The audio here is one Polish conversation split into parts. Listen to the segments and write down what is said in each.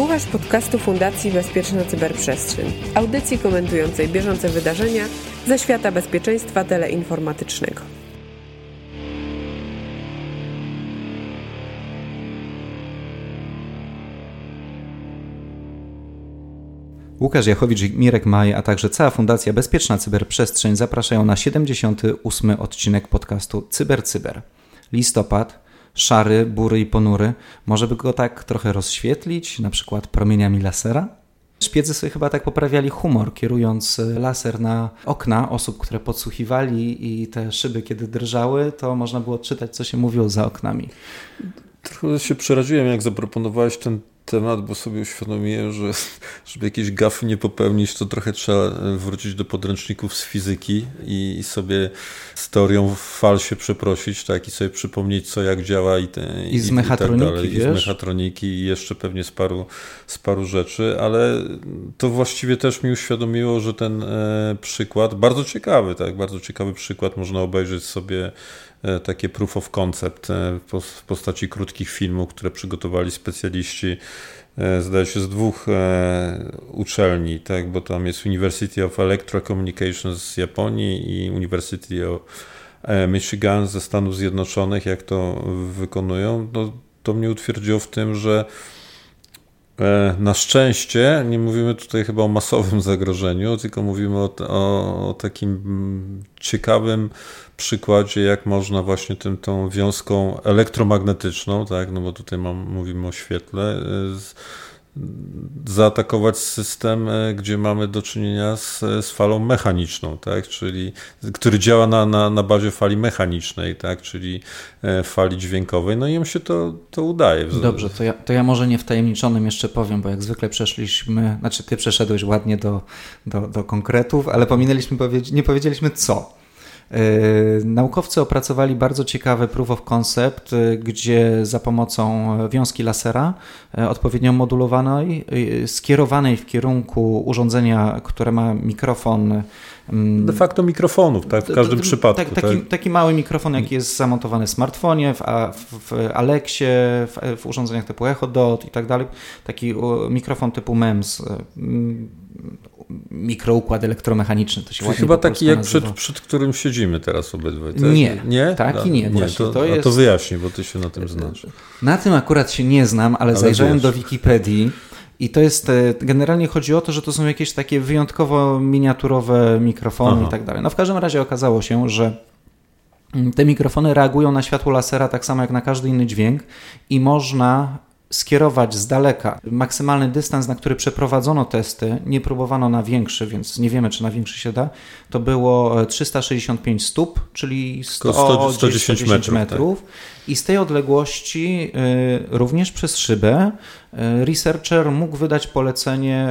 Słuchasz podcastu Fundacji Bezpieczna Cyberprzestrzeń, audycji komentującej bieżące wydarzenia ze świata bezpieczeństwa teleinformatycznego. Łukasz Jachowicz i Mirek Maj, a także cała Fundacja Bezpieczna Cyberprzestrzeń zapraszają na 78. odcinek podcastu CyberCyber. Cyber. Listopad, szary, bury i ponury. Może by go tak trochę rozświetlić, na przykład promieniami lasera? Szpiedzy sobie chyba tak poprawiali humor, kierując laser na okna osób, które podsłuchiwali i te szyby, kiedy drżały, to można było odczytać, co się mówiło za oknami. Trochę się przeraziłem, jak zaproponowałeś ten temat, bo sobie uświadomiłem, że żeby jakieś gafy nie popełnić, to trochę trzeba wrócić do podręczników z fizyki i, i sobie z teorią fal się przeprosić, tak, i sobie przypomnieć, co jak działa i, te, I, i z mechatroniki, tak dalej, i z mechatroniki i jeszcze pewnie z paru, z paru rzeczy, ale to właściwie też mi uświadomiło, że ten e, przykład, bardzo ciekawy, tak, bardzo ciekawy przykład, można obejrzeć sobie E, takie proof of concept e, w postaci krótkich filmów, które przygotowali specjaliści e, zdaje się z dwóch uczelni, tak, bo tam jest University of Electrocommunications z Japonii i University of Michigan ze Stanów Zjednoczonych, jak to wykonują, no, to mnie utwierdziło w tym, że na szczęście nie mówimy tutaj chyba o masowym zagrożeniu, tylko mówimy o, o, o takim ciekawym przykładzie, jak można właśnie tym, tą wiązką elektromagnetyczną, tak, no bo tutaj mam, mówimy o świetle, y, z, zaatakować system, y, gdzie mamy do czynienia z, z falą mechaniczną, tak? czyli, który działa na, na, na bazie fali mechanicznej, tak? czyli e, fali dźwiękowej, no i im się to, to udaje. Dobrze, to ja, to ja może nie wtajemniczonym jeszcze powiem, bo jak zwykle przeszliśmy, znaczy ty przeszedłeś ładnie do, do, do konkretów, ale pominęliśmy, nie powiedzieliśmy co. Yy, naukowcy opracowali bardzo ciekawy proof of concept, yy, gdzie za pomocą wiązki lasera yy, odpowiednio modulowanej, skierowanej w kierunku urządzenia, które ma mikrofon. Mm, De facto mikrofonów, tak? W każdym przypadku. Tak, taki, tak? taki, mały mikrofon, jaki jest zamontowany w smartfonie, w, w Alexie, w, w urządzeniach typu Echo Dot i tak dalej. Taki mikrofon typu MEMS mikroukład elektromechaniczny. To się Czyli chyba taki jak przed, przed, którym siedzimy teraz obydwaj. Tak? Nie, nie? taki nie. nie to, to, jest... to wyjaśnij, bo ty się na tym znasz. Na tym akurat się nie znam, ale, ale zajrzałem wiesz. do Wikipedii. I to jest, e, generalnie chodzi o to, że to są jakieś takie wyjątkowo miniaturowe mikrofony Aha. i tak dalej. No w każdym razie okazało się, że te mikrofony reagują na światło lasera tak samo jak na każdy inny dźwięk i można skierować z daleka maksymalny dystans, na który przeprowadzono testy, nie próbowano na większy, więc nie wiemy, czy na większy się da, to było 365 stóp, czyli 100, 100, 110 metrów. metrów. Tak. I z tej odległości y, również przez szybę y, researcher mógł wydać polecenie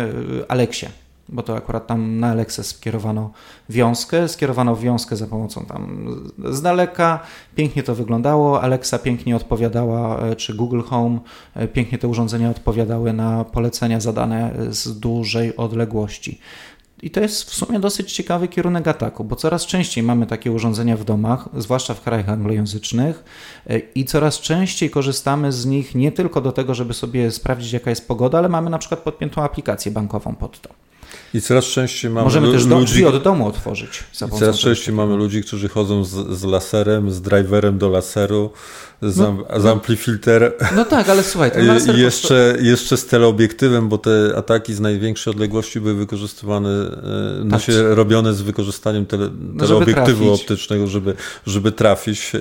Aleksie bo to akurat tam na Alexa skierowano wiązkę, skierowano wiązkę za pomocą tam z daleka, pięknie to wyglądało, Alexa pięknie odpowiadała, e, czy Google Home, e, pięknie te urządzenia odpowiadały na polecenia zadane z dużej odległości. I to jest w sumie dosyć ciekawy kierunek ataku, bo coraz częściej mamy takie urządzenia w domach, zwłaszcza w krajach anglojęzycznych, e, i coraz częściej korzystamy z nich nie tylko do tego, żeby sobie sprawdzić, jaka jest pogoda, ale mamy na przykład podpiętą aplikację bankową pod to. I coraz częściej mamy Możemy też ludzi, drzwi od domu otworzyć. I coraz częściej mamy ludzi, którzy chodzą z, z laserem, z driverem do laseru, z, no, z amplifilter. No tak, ale słuchaj, ten laser I jeszcze, prostu... jeszcze z teleobiektywem, bo te ataki z największej odległości były wykorzystywane, e, no tak. się robione z wykorzystaniem tele, no, teleobiektywu żeby optycznego, żeby, żeby trafić. E,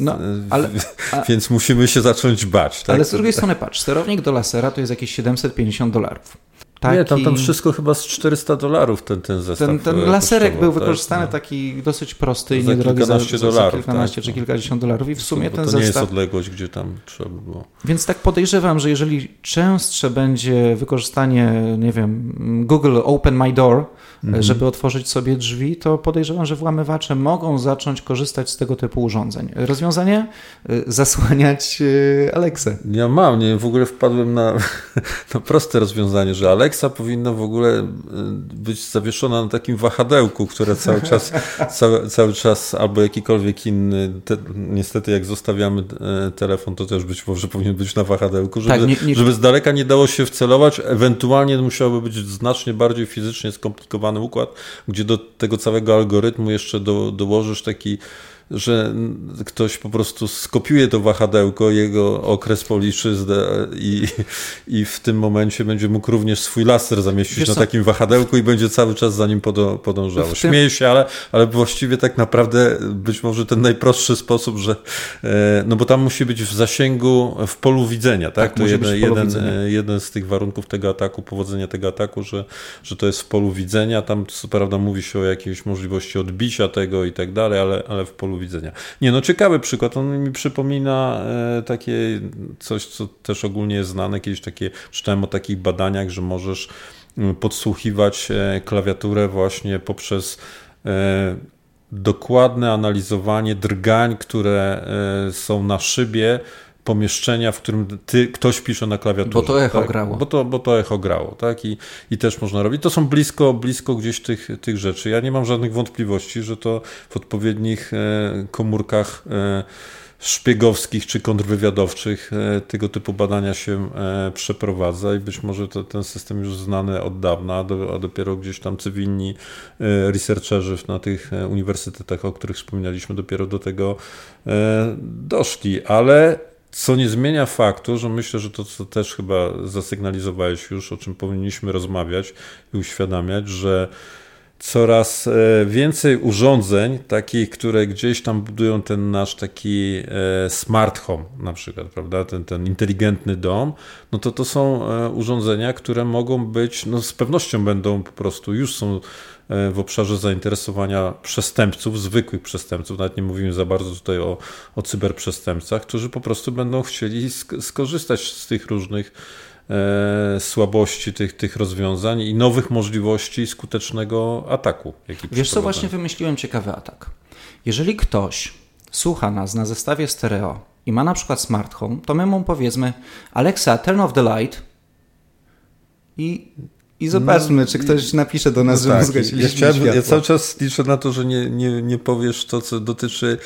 no, ale, a... Więc musimy się zacząć bać. Tak? Ale z drugiej strony patrz, sterownik do lasera to jest jakieś 750 dolarów. Taki... Nie, tam, tam wszystko chyba z 400 dolarów ten, ten zestaw. Ten, ten laserek był tak, wykorzystany no. taki dosyć prosty i niedrogi za, dolarów, za kilkanaście tak, czy kilkadziesiąt dolarów i w sumie ten to zestaw... nie jest odległość, gdzie tam trzeba by było. Więc tak podejrzewam, że jeżeli częstsze będzie wykorzystanie, nie wiem, Google Open My Door, mhm. żeby otworzyć sobie drzwi, to podejrzewam, że włamywacze mogą zacząć korzystać z tego typu urządzeń. Rozwiązanie? Y, zasłaniać y, Alexę. Ja mam, nie w ogóle wpadłem na, na proste rozwiązanie, że Alexa powinna w ogóle być zawieszona na takim wahadełku, które cały czas, cały, cały czas albo jakikolwiek inny, te, niestety jak zostawiamy telefon, to też być może powinien być na wahadełku, żeby, tak, nie, nie... żeby z daleka nie dało się wcelować, ewentualnie musiałby być znacznie bardziej fizycznie układ, gdzie do tego całego algorytmu jeszcze do, dołożysz taki że ktoś po prostu skopiuje to wahadełko, jego okres policzy i, i w tym momencie będzie mógł również swój laser zamieścić Wiesz na co? takim wahadełku i będzie cały czas za nim podążał. Tym... Śmieję się, ale, ale właściwie tak naprawdę być może ten najprostszy sposób, że e, no bo tam musi być w zasięgu, w polu widzenia, tak? tak to jeden, jeden, e, jeden z tych warunków tego ataku, powodzenia tego ataku, że, że to jest w polu widzenia. Tam co prawda mówi się o jakiejś możliwości odbicia tego i tak dalej, ale, ale w polu widzenia. Nie, no ciekawy przykład. On mi przypomina e, takie coś, co też ogólnie jest znane. Kiedyś takie czytałem o takich badaniach, że możesz mm, podsłuchiwać e, klawiaturę właśnie poprzez e, dokładne analizowanie drgań, które są na szybie pomieszczenia, w którym ty, ktoś pisze na klawiaturze. Bo to echo tak? grało. Bo to, bo to echo grało, tak? I, I też można robić. To są blisko, blisko gdzieś tych, tych rzeczy. Ja nie mam żadnych wątpliwości, że to w odpowiednich e, komórkach e, szpiegowskich czy kontrwywiadowczych e, tego typu badania się przeprowadza i być może to, ten system już znany od dawna, a, dopiero gdzieś tam cywilni researcherzy na tych uniwersytetach, o których wspominaliśmy, dopiero do tego doszli, ale co nie zmienia faktu, że myślę, że to, co też chyba zasygnalizowałeś już, o czym powinniśmy rozmawiać i uświadamiać, że coraz e, więcej urządzeń, takich, które gdzieś tam budują ten nasz taki e, smart home, na przykład, prawda, ten, ten inteligentny dom, no to to są e, urządzenia, które mogą być, no z pewnością będą po prostu, już są w obszarze zainteresowania przestępców, zwykłych przestępców, nawet nie mówimy za bardzo tutaj o, o cyberprzestępcach, którzy po prostu będą chcieli skorzystać z tych różnych e, słabości tych, tych rozwiązań i nowych możliwości skutecznego ataku. Wiesz co, właśnie wymyśliłem ciekawy atak. Jeżeli ktoś słucha nas na zestawie stereo i ma na przykład smart home, to my mu powiedzmy Alexa, turn off the light i i zobaczmy, no, czy ktoś napisze do nas, no że tak, zgasiliśmy ja, ja cały czas liczę na to, że nie, nie, nie powiesz to, co dotyczy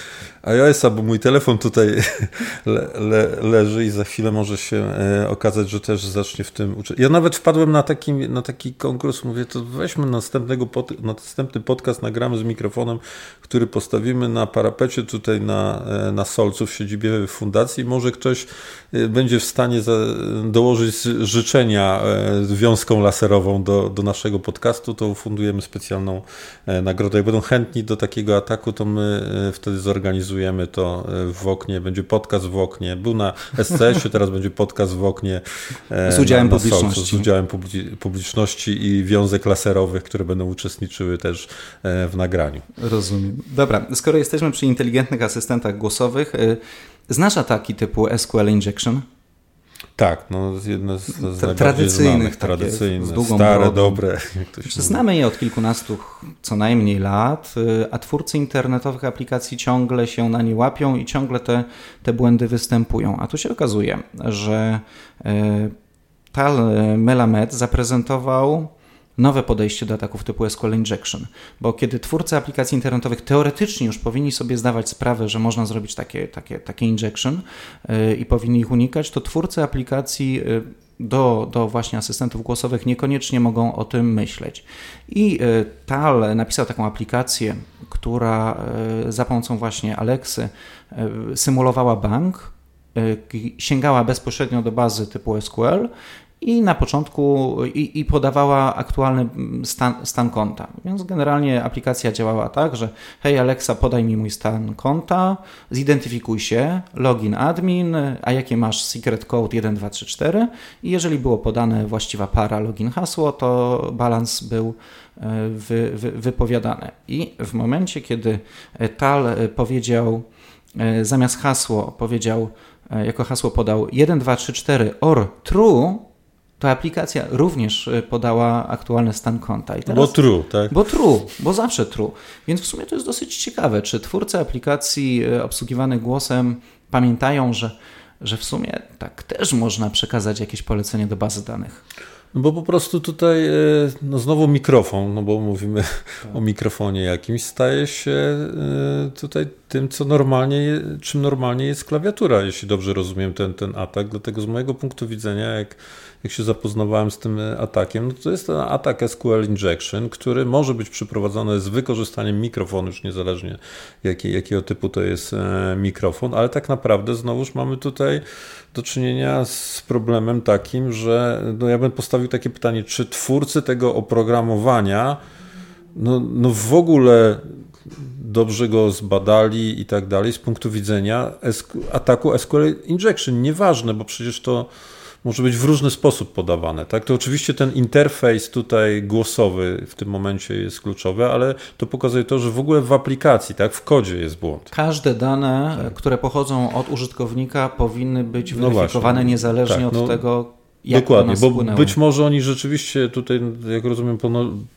iOS-a, bo mój telefon tutaj le, le, leży i za chwilę może się e, okazać, że też zacznie w tym uczyć. Ja nawet wpadłem na taki, na taki konkurs, mówię, to weźmy następnego pod, następny podcast, nagramy z mikrofonem, który postawimy na parapecie tutaj na, e, na Solcu w siedzibie fundacji. Może ktoś e, będzie w stanie za, dołożyć życzenia związką laserową do, do naszego podcastu, to fundujemy specjalną nagrodę. Jak będą chętni do takiego ataku, to my wtedy zorganizujemy to e, w oknie, będzie podcast w oknie. Był na SCS-ie, teraz będzie podcast w oknie. E, z udziałem na, na publiczności. z udziałem publiczności i wiązek laserowych, które będą uczestniczyły też e, w nagraniu. Rozumiem. Dobra, skoro jesteśmy przy inteligentnych asystentach głosowych, znasz ataki typu SQL Injection? Tak, no jedne z, z tradycyjnych, tradycyjne, z długą stare, brodą. dobre. Znamy je od kilkunastu co najmniej lat, y, a twórcy internetowych aplikacji ciągle się na nie łapią i ciągle te, te błędy występują. A tu się okazuje, że y, Tal Melamed zaprezentował nowe podejście do ataków typu SQL Injection, bo kiedy twórcy aplikacji internetowych teoretycznie już powinni sobie zdawać sprawę, że można zrobić takie, takie, takie injection yy, i powinni ich unikać, to twórcy aplikacji yy, do, do właśnie asystentów głosowych niekoniecznie mogą o tym myśleć. I yy, Tal napisał taką aplikację, która za pomocą właśnie Alexy symulowała bank, sięgała bezpośrednio do bazy typu SQL i na początku i, i, podawała aktualny stan, stan, konta. Więc generalnie aplikacja działała tak, że hej Alexa, podaj mi mój stan konta, zidentyfikuj się, login admin, a jakie masz secret code 1234 i jeżeli było podane właściwa para login hasło, to balans był e, wy, wy, wypowiadany. I w momencie, kiedy Tal powiedział e, zamiast hasło powiedział e, jako hasło podał 1234 or true, to aplikacja również e, podała aktualny stan konta. Teraz, bo true, tak? Bo true, bo zawsze true. Więc w sumie to jest dosyć ciekawe, czy twórcy aplikacji e, obsługiwanych głosem pamiętają, że, że w sumie tak też można przekazać jakieś polecenie do bazy danych. No bo po prostu tutaj e, no znowu mikrofon, no bo mówimy tak. o mikrofonie jakimś, staje się tutaj tym, co normalnie, czym normalnie jest klawiatura, jeśli dobrze rozumiem ten, ten atak. Dlatego z mojego punktu widzenia, jak, jak się zapoznawałem z tym atakiem, no to jest ten atak SQL Injection, który może być przeprowadzony z wykorzystaniem mikrofonu, już niezależnie jaki, jakiego typu to jest e, mikrofon, ale tak naprawdę znowuż mamy tutaj do czynienia z problemem takim, że no ja bym postawił takie pytanie, czy twórcy tego oprogramowania no, no w ogóle dobrze go zbadali i tak dalej z punktu widzenia ataku SQL injection. Nieważne, bo przecież to może być w różny sposób podawane. Tak? To oczywiście ten interfejs tutaj głosowy w tym momencie jest kluczowy, ale to pokazuje to, że w ogóle w aplikacji, tak, w kodzie jest błąd. Każde dane, tak. które pochodzą od użytkownika powinny być no weryfikowane no niezależnie tak, od no, tego, jak Dokładnie, bo być może oni rzeczywiście tutaj, jak rozumiem,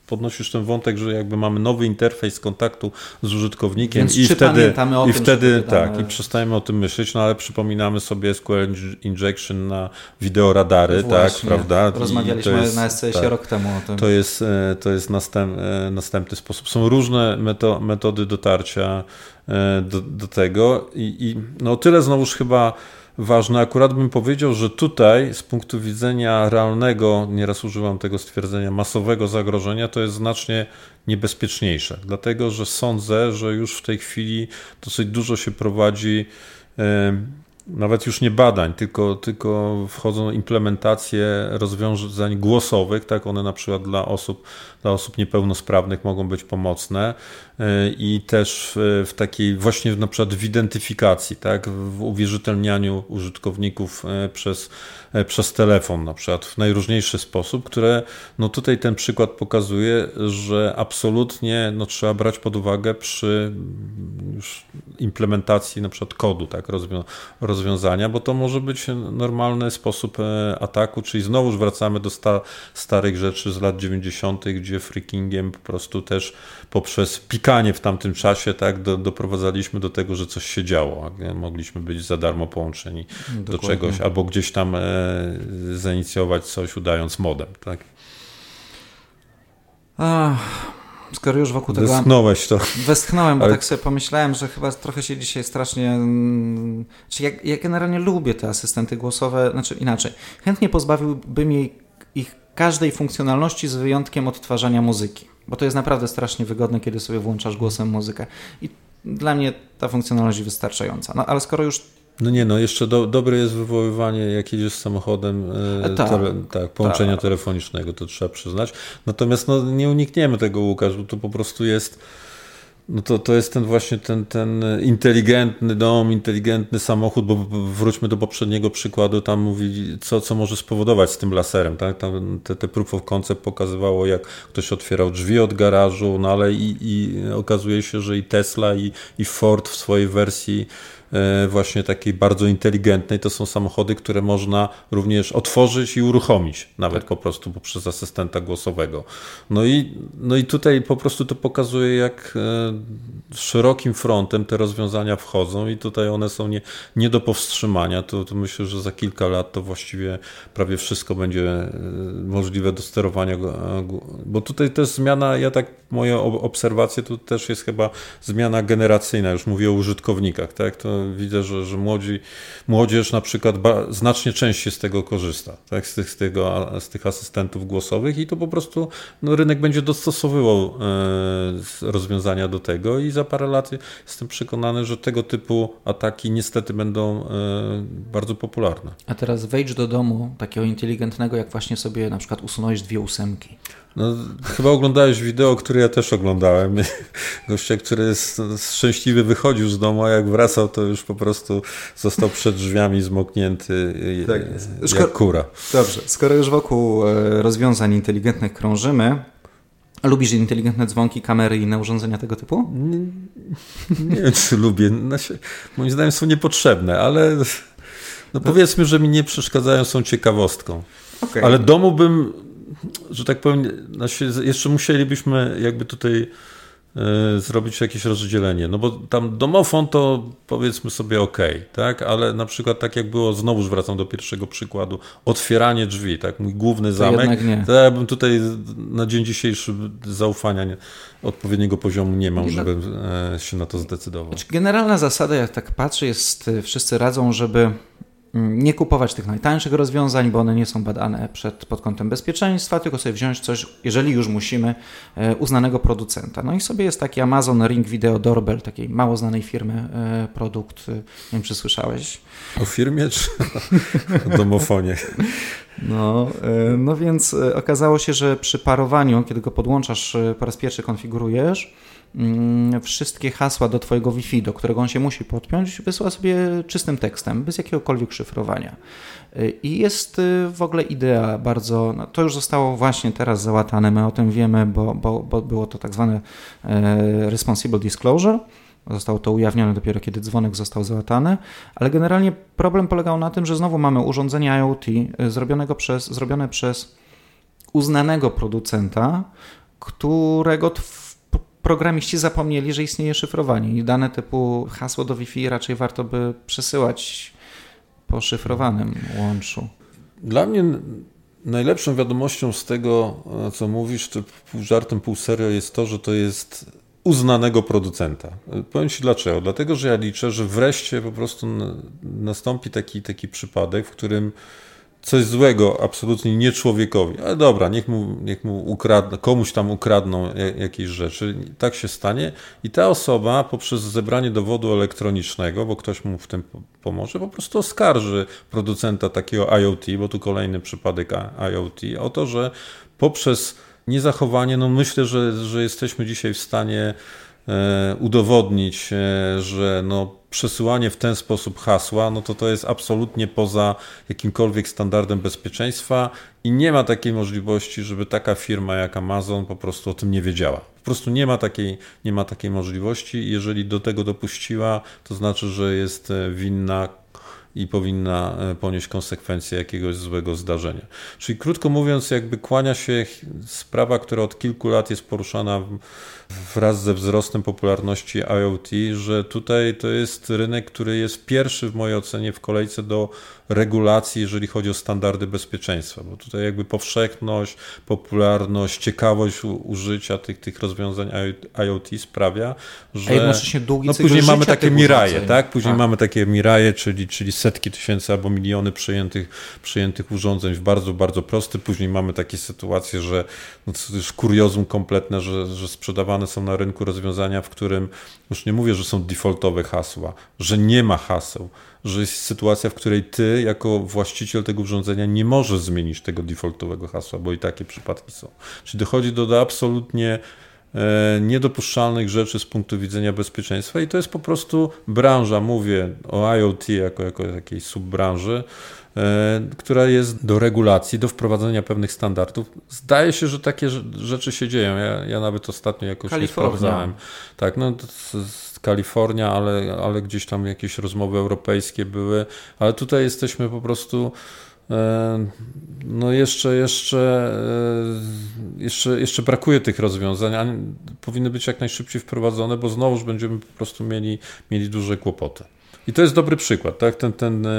podnosisz ten wątek, że jakby mamy nowy interfejs kontaktu z użytkownikiem Więc i wtedy, o i tym, wtedy tak, i przestajemy o tym myśleć, no ale przypominamy sobie SQL Injection na wideoradary, tak, Właśnie. tak, prawda? Rozmawialiśmy jest, na SCS tak, rok temu o tym. To jest, e, to jest następ, e, następny sposób. Są różne meto, metody dotarcia e, do, do tego i, i no tyle znowuż chyba ważne. Akurat bym powiedział, że tutaj z punktu widzenia realnego, nieraz używam tego stwierdzenia, masowego zagrożenia, to jest znacznie niebezpieczniejsze. Dlatego, że sądzę, że już w tej chwili dosyć dużo się prowadzi nawet już nie badań, tylko, tylko wchodzą implementacje rozwiązań głosowych, tak, one na przykład dla osób, dla osób niepełnosprawnych mogą być pomocne e, i też w, takiej właśnie na przykład w identyfikacji, tak, w uwierzytelnianiu użytkowników e, przez, e, przez telefon na przykład w najróżniejszy sposób, które no tutaj ten przykład pokazuje, że absolutnie no, trzeba brać pod uwagę przy już implementacji na przykład kodu, tak, rozwią rozwiązania, bo to może być normalny sposób e, ataku, czyli znowu wracamy do sta starych rzeczy z lat 90., gdzie freakingiem po prostu też poprzez pikanie w tamtym czasie tak, do, doprowadzaliśmy do tego, że coś się działo. Mogliśmy być za darmo połączeni Dokładnie. do czegoś, albo gdzieś tam e, zainicjować coś udając modem. Tak? Ach. Skoro już wokół tego... Westchnąłeś to. Westchnąłem, bo Ale... tak sobie pomyślałem, że chyba trochę się dzisiaj strasznie... Mm, czy ja, ja generalnie lubię te asystenty głosowe, znaczy inaczej. Chętnie pozbawiłbym jej ich każdej funkcjonalności z wyjątkiem odtwarzania muzyki, bo to jest naprawdę strasznie wygodne, kiedy sobie włączasz głosem muzykę. I dla mnie ta funkcjonalność wystarczająca. No ale skoro już no nie, no jeszcze do, dobre jest wywoływanie, jak jedziesz samochodem, e, tak, tele, tak, połączenia tak. telefonicznego, to trzeba przyznać. Natomiast no, nie unikniemy tego, Łukasz, bo to po prostu jest no to, to jest ten właśnie ten, ten inteligentny dom, inteligentny samochód, bo wróćmy do poprzedniego przykładu, tam mówi, co, co może spowodować z tym laserem. Tak? Tam te, te proof of concept pokazywało, jak ktoś otwierał drzwi od garażu, no ale i, i okazuje się, że i Tesla, i, i Ford w swojej wersji właśnie takiej bardzo inteligentnej, to są samochody, które można również otworzyć i uruchomić, nawet tak. po prostu poprzez asystenta głosowego. No i, no i tutaj po prostu to pokazuje, jak e, szerokim frontem te rozwiązania wchodzą i tutaj one są nie, nie do powstrzymania. To, to myślę, że za kilka lat to właściwie prawie wszystko będzie e, możliwe do sterowania, bo tutaj też zmiana, ja tak, moje obserwacje, tu też jest chyba zmiana generacyjna, już mówię o użytkownikach, tak, to widzę, że, że młodzi, młodzież na przykład znacznie częściej z tego korzysta, tak? z, tych, z, tego, z tych asystentów głosowych i to po prostu no, rynek będzie dostosowywał e, rozwiązania do tego i za parę lat jestem przekonany, że tego typu ataki niestety będą e, bardzo popularne. A teraz wejdź do domu takiego inteligentnego, jak właśnie sobie na przykład usunąłeś dwie ósemki. No, chyba oglądałeś wideo, które ja też oglądałem. Gościa, który jest szczęśliwy wychodził z domu, a jak wracał, to już po prostu został przed drzwiami zmoknięty tak jak Skoro, kura. Dobrze, skoro już wokół e, rozwiązań inteligentnych krążymy, Lubisz inteligentne dzwonki, kamery i inne urządzenia tego typu? Nie, nie wiem, czy lubię. Znaczy, moim zdaniem są niepotrzebne, ale no powiedzmy, że mi nie przeszkadzają, są ciekawostką. Okay. Ale domu bym że tak powiem, jeszcze musielibyśmy jakby tutaj E, zrobić jakieś rozdzielenie. No bo tam domofon to powiedzmy sobie ok, tak? Ale na przykład tak jak było, znowuż wracam do pierwszego przykładu, otwieranie drzwi, tak? Mój główny zamek, to ja bym tutaj na dzień dzisiejszy zaufania nie, odpowiedniego poziomu nie mam, żeby e, się na to zdecydował. Znaczy, generalna zasada, jak tak patrzę, jest, e, wszyscy radzą, żeby nie kupować tych najtańszych rozwiązań, bo one nie są badane przed, pod kątem bezpieczeństwa, tylko sobie wziąć coś, jeżeli już musimy, e, uznanego producenta. No i sobie jest taki Amazon Ring Video Doorbell, takiej mało znanej firmy e, produkt, e, nie wiem czy słyszałeś. O firmie czy o domofonie? No, no więc okazało się, że przy parowaniu, kiedy go podłączasz, po raz pierwszy konfigurujesz, Mm, wszystkie hasła do Twojego Wi-Fi, do którego on się musi podpiąć, wysyła sobie czystym tekstem, bez jakiegokolwiek szyfrowania. Y, I jest y, w ogóle idea bardzo, no to już zostało właśnie teraz załatane, my o tym wiemy, bo, bo, bo było to tak zwane e, responsible disclosure, Zostało to ujawnione dopiero kiedy dzwonek został załatany, ale generalnie problem polegał na tym, że znowu mamy urządzenie IoT y, zrobionego przez, zrobione przez uznanego producenta, którego programiści zapomnieli, że istnieje szyfrowanie i dane typu hasło do Wi-Fi raczej warto by przesyłać po szyfrowanym łączu. Dla mnie najlepszą wiadomością z tego, co mówisz, to pół żartem, pół serio, jest to, że to jest uznanego producenta. Powiem Ci dlaczego. Dlatego, że ja liczę, że wreszcie po prostu nastąpi taki, taki przypadek, w którym coś złego absolutnie nie człowiekowi, ale dobra, niech mu, niech mu ukradną, komuś tam ukradną jakieś rzeczy, tak się stanie. I ta osoba poprzez zebranie dowodu elektronicznego, bo ktoś mu w tym pomoże, po prostu oskarży producenta takiego IoT, bo tu kolejny przypadek IoT, o to, że poprzez niezachowanie, no myślę, że, że jesteśmy dzisiaj w stanie udowodnić, e, że no przesyłanie w ten sposób hasła, no to to jest absolutnie poza jakimkolwiek standardem bezpieczeństwa i nie ma takiej możliwości, żeby taka firma jak Amazon po prostu o tym nie wiedziała. Po prostu nie ma takiej, nie ma takiej możliwości. Jeżeli do tego dopuściła, to znaczy, że jest e, winna i powinna e, ponieść konsekwencje jakiegoś złego zdarzenia. Czyli krótko mówiąc, jakby kłania się sprawa, która od kilku lat jest poruszana w, wraz ze wzrostem popularności IoT, że tutaj to jest rynek, który jest pierwszy w mojej ocenie w kolejce do regulacji, jeżeli chodzi o standardy bezpieczeństwa, bo tutaj jakby powszechność, popularność, ciekawość użycia tych, tych rozwiązań IoT sprawia, że A jednocześnie długi no, później mamy takie miraje, tak? Później tak. mamy takie miraje, czyli, czyli setki tysięcy albo miliony przyjętych, przyjętych urządzeń w bardzo, bardzo prosty. Później mamy takie sytuacje, że no, to już kuriozum kompletne, że, że sprzedawane są na rynku rozwiązania, w którym już nie mówię, że są defaultowe hasła, że nie ma haseł, że jest sytuacja, w której ty, jako właściciel tego urządzenia, nie możesz zmienić tego defaultowego hasła, bo i takie przypadki są. Czyli dochodzi do, do absolutnie e, niedopuszczalnych rzeczy z punktu widzenia bezpieczeństwa i to jest po prostu branża, mówię o IoT jako, jako jakiejś subbranży, która jest do regulacji, do wprowadzenia pewnych standardów. Zdaje się, że takie rzeczy się dzieją. Ja, ja nawet ostatnio jakoś nie sprawdzałem. Tak, no, Kalifornia, ale, ale gdzieś tam jakieś rozmowy europejskie były, ale tutaj jesteśmy po prostu e, no jeszcze, jeszcze, e, jeszcze, jeszcze brakuje tych rozwiązań, a powinny być jak najszybciej wprowadzone, bo znowuż będziemy po prostu mieli, mieli duże kłopoty. I to jest dobry przykład, tak? Ten, ten, e,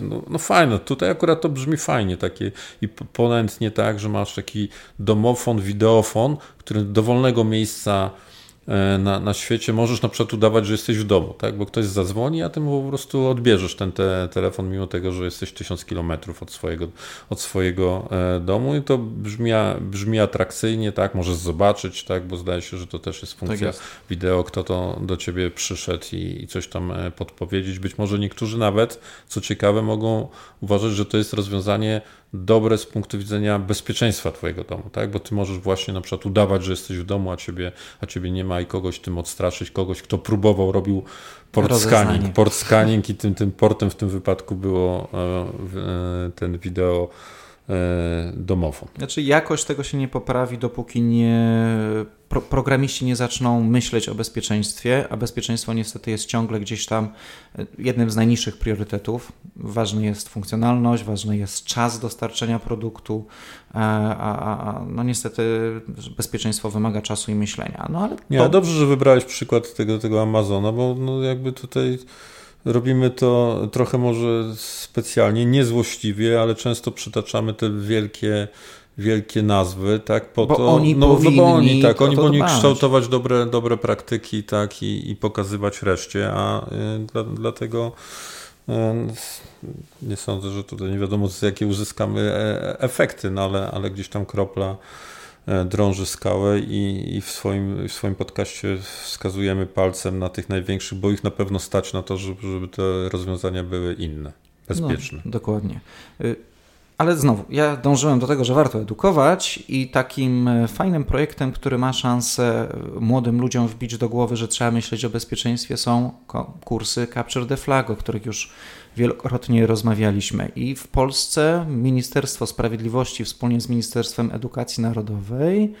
no, no fajne, tutaj akurat to brzmi fajnie, takie i ponętnie tak, że masz taki domofon, wideofon, który do wolnego miejsca na, na świecie możesz na przykład udawać, że jesteś w domu, tak? bo ktoś zadzwoni, a ty mu po prostu odbierzesz ten te, telefon, mimo tego, że jesteś tysiąc kilometrów od swojego, od swojego e, domu i to brzmi, brzmi atrakcyjnie, tak? możesz zobaczyć, tak? bo zdaje się, że to też jest funkcja tak jest. wideo, kto to do ciebie przyszedł i, i coś tam e, podpowiedzieć. Być może niektórzy nawet, co ciekawe, mogą uważać, że to jest rozwiązanie dobre z punktu widzenia bezpieczeństwa twojego domu, tak? Bo ty możesz właśnie na przykład udawać, że jesteś w domu, a ciebie, a ciebie nie ma i kogoś tym odstraszyć, kogoś, kto próbował, robił port scanning, port scanning i tym, tym portem w tym wypadku było e, ten wideo domofon. Znaczy jakość tego się nie poprawi, dopóki nie, pro, programiści nie zaczną myśleć o bezpieczeństwie, a bezpieczeństwo niestety jest ciągle gdzieś tam e, jednym z najniższych priorytetów. Ważna jest funkcjonalność, ważny jest czas dostarczenia produktu, e, a, a, a no niestety bezpieczeństwo wymaga czasu i myślenia. No ale nie, to... dobrze, że wybrałeś przykład tego, tego Amazona, bo no jakby tutaj Robimy to trochę może specjalnie, niezłośliwie, ale często przytaczamy te wielkie wielkie nazwy, tak, po bo to, oni no, powinni, no bo oni, tak, oni powinni kształtować dobre, dobre praktyki, tak, i, i pokazywać reszcie, a y, dla, dlatego y, nie sądzę, że tutaj nie wiadomo, z jakie uzyskamy e, efekty, no ale, ale gdzieś tam kropla E, drąży skałę i, i, w, swoim, w swoim podcaście wskazujemy palcem na tych największych, bo ich na pewno stać na to, żeby, żeby te rozwiązania były inne, bezpieczne. No, dokładnie. Y, ale znowu, ja dążyłem do tego, że warto edukować i takim e, fajnym projektem, który ma szansę e, młodym ludziom wbić do głowy, że trzeba myśleć o bezpieczeństwie, są kursy Capture the Flag, o których już wielokrotnie rozmawialiśmy. I w Polsce Ministerstwo Sprawiedliwości wspólnie z Ministerstwem Edukacji Narodowej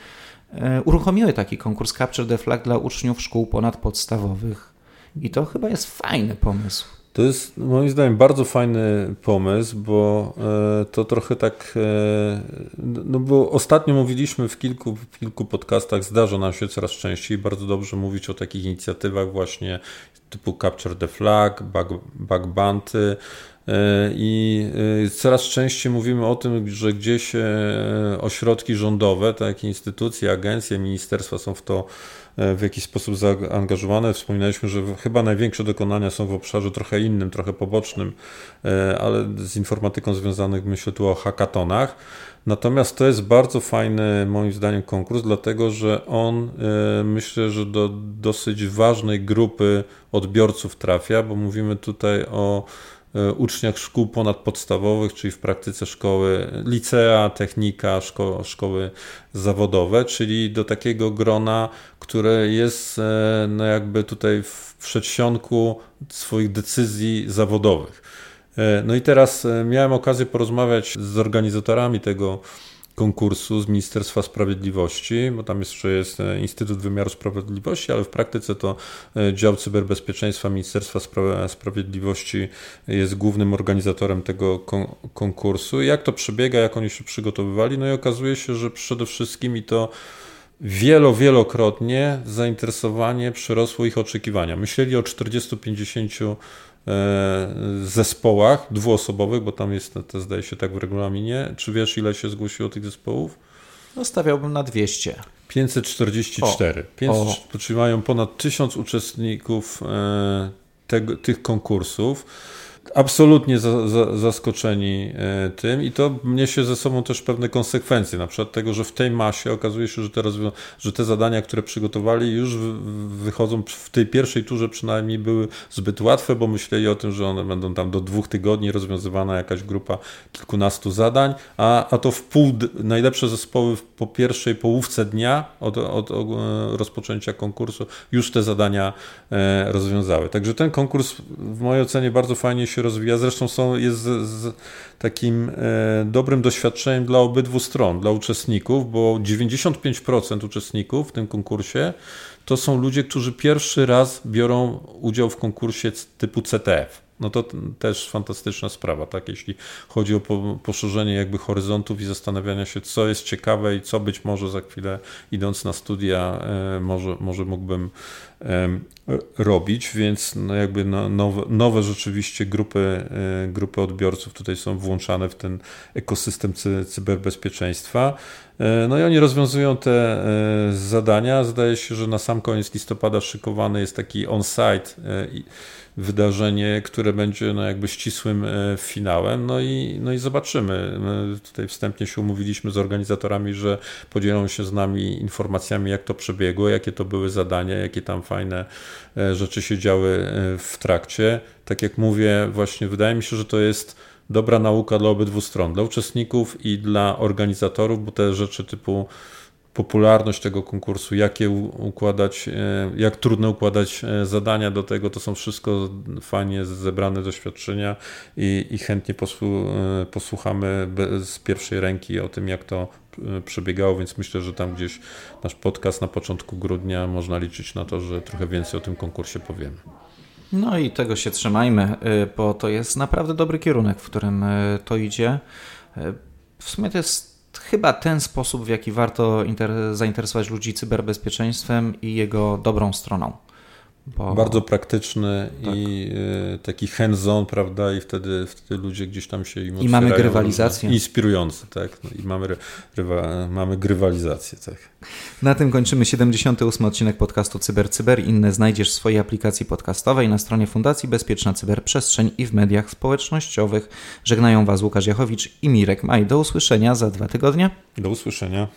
e, uruchomiły taki konkurs Capture the Flag dla uczniów szkół ponadpodstawowych. I to chyba jest fajny pomysł. To jest moim zdaniem bardzo fajny pomysł, bo e, to trochę tak, e, no bo ostatnio mówiliśmy w kilku, w kilku podcastach, zdarza nam się coraz częściej bardzo dobrze mówić o takich inicjatywach właśnie typu Capture the Flag, Bug, bug Bounty, e, i coraz częściej mówimy o tym, że gdzieś ośrodki rządowe, tak instytucje, agencje, ministerstwa są w to w jakiś sposób zaangażowane. Wspominaliśmy, że chyba największe dokonania są w obszarze trochę innym, trochę pobocznym, e, ale z informatyką związanych myślę tu o hackatonach. Natomiast to jest bardzo fajny, moim zdaniem, konkurs, dlatego że on e, myślę, że do dosyć ważnej grupy odbiorców trafia, bo mówimy tutaj o E, uczniach szkół ponadpodstawowych, czyli w praktyce szkoły licea, technika, szko szkoły zawodowe, czyli do takiego grona, które jest e, no jakby tutaj w przedsionku swoich decyzji zawodowych. E, no i teraz miałem okazję porozmawiać z organizatorami tego konkursu z Ministerstwa Sprawiedliwości, bo tam jeszcze jest e, Instytut Wymiaru Sprawiedliwości, ale w praktyce to e, dział cyberbezpieczeństwa Ministerstwa Sprawiedliwości jest głównym organizatorem tego konkursu. Jak to przebiega, jak oni się przygotowywali? No i okazuje się, że przede wszystkim i to wielo, wielokrotnie zainteresowanie przerosło ich oczekiwania. Myśleli o 40-50 E, zespołach dwuosobowych, bo tam jest, to zdaje się tak w regulaminie. Czy wiesz, ile się zgłosiło tych zespołów? No stawiałbym na 200. 544. O, 500, Czyli mają ponad 1000 uczestników e, tego, tych konkursów absolutnie za, za, zaskoczeni e, tym i to niesie ze sobą też pewne konsekwencje, na przykład tego, że w tej masie okazuje się, że te, że te zadania, które przygotowali już wychodzą w tej pierwszej turze przynajmniej były zbyt łatwe, bo myśleli o tym, że one będą tam do dwóch tygodni rozwiązywana jakaś grupa kilkunastu zadań, a, a to w pół, najlepsze zespoły po pierwszej połówce dnia od, od, od e, rozpoczęcia konkursu już te zadania e, rozwiązały. Także ten konkurs w mojej ocenie bardzo fajnie się rozwija. Zresztą są, jest z, z takim e, dobrym doświadczeniem dla obydwu stron, dla uczestników, bo 95% uczestników w tym konkursie to są ludzie, którzy pierwszy raz biorą udział w konkursie typu CTF. No to też fantastyczna sprawa, tak? Jeśli chodzi o poszerzenie jakby horyzontów i zastanawiania się, co jest ciekawe i co być może za chwilę idąc na studia e, może, może mógłbym robić, więc no jakby no, nowe, nowe rzeczywiście grupy, e, grupy odbiorców tutaj są włączane w ten ekosystem cyberbezpieczeństwa. E, no i oni rozwiązują te zadania. Zdaje się, że na sam koniec listopada szykowany jest taki on-site wydarzenie, które będzie no jakby ścisłym e, finałem. No i, no i zobaczymy. My tutaj wstępnie się umówiliśmy z organizatorami, że podzielą się z nami informacjami, jak to przebiegło, jakie to były zadania, jakie tam fajne e, rzeczy się działy e, w trakcie. Tak jak mówię, właśnie wydaje mi się, że to jest dobra nauka dla obydwu stron, dla uczestników i dla organizatorów, bo te rzeczy typu popularność tego konkursu, jakie układać, jak trudno układać zadania do tego, to są wszystko fajnie zebrane doświadczenia i, i chętnie posłuchamy z pierwszej ręki o tym, jak to przebiegało, więc myślę, że tam gdzieś nasz podcast na początku grudnia można liczyć na to, że trochę więcej o tym konkursie powiemy. No i tego się trzymajmy, bo to jest naprawdę dobry kierunek, w którym to idzie. W sumie to jest chyba ten sposób, w jaki warto zainteresować ludzi cyberbezpieczeństwem i jego dobrą stroną. Bo... Bardzo praktyczny tak. i y, taki hands-on, prawda? I wtedy, wtedy ludzie gdzieś tam się im I mamy grywalizację. Inspirujący, tak? No I mamy, rywa, mamy grywalizację, tak. Na tym kończymy 78 odcinek podcastu CyberCyber. Cyber. Inne znajdziesz w swojej aplikacji podcastowej na stronie Fundacji Bezpieczna Cyberprzestrzeń i w mediach społecznościowych. Żegnają Was Łukasz Jachowicz i Mirek Maj. Do usłyszenia za dwa tygodnie. Do usłyszenia.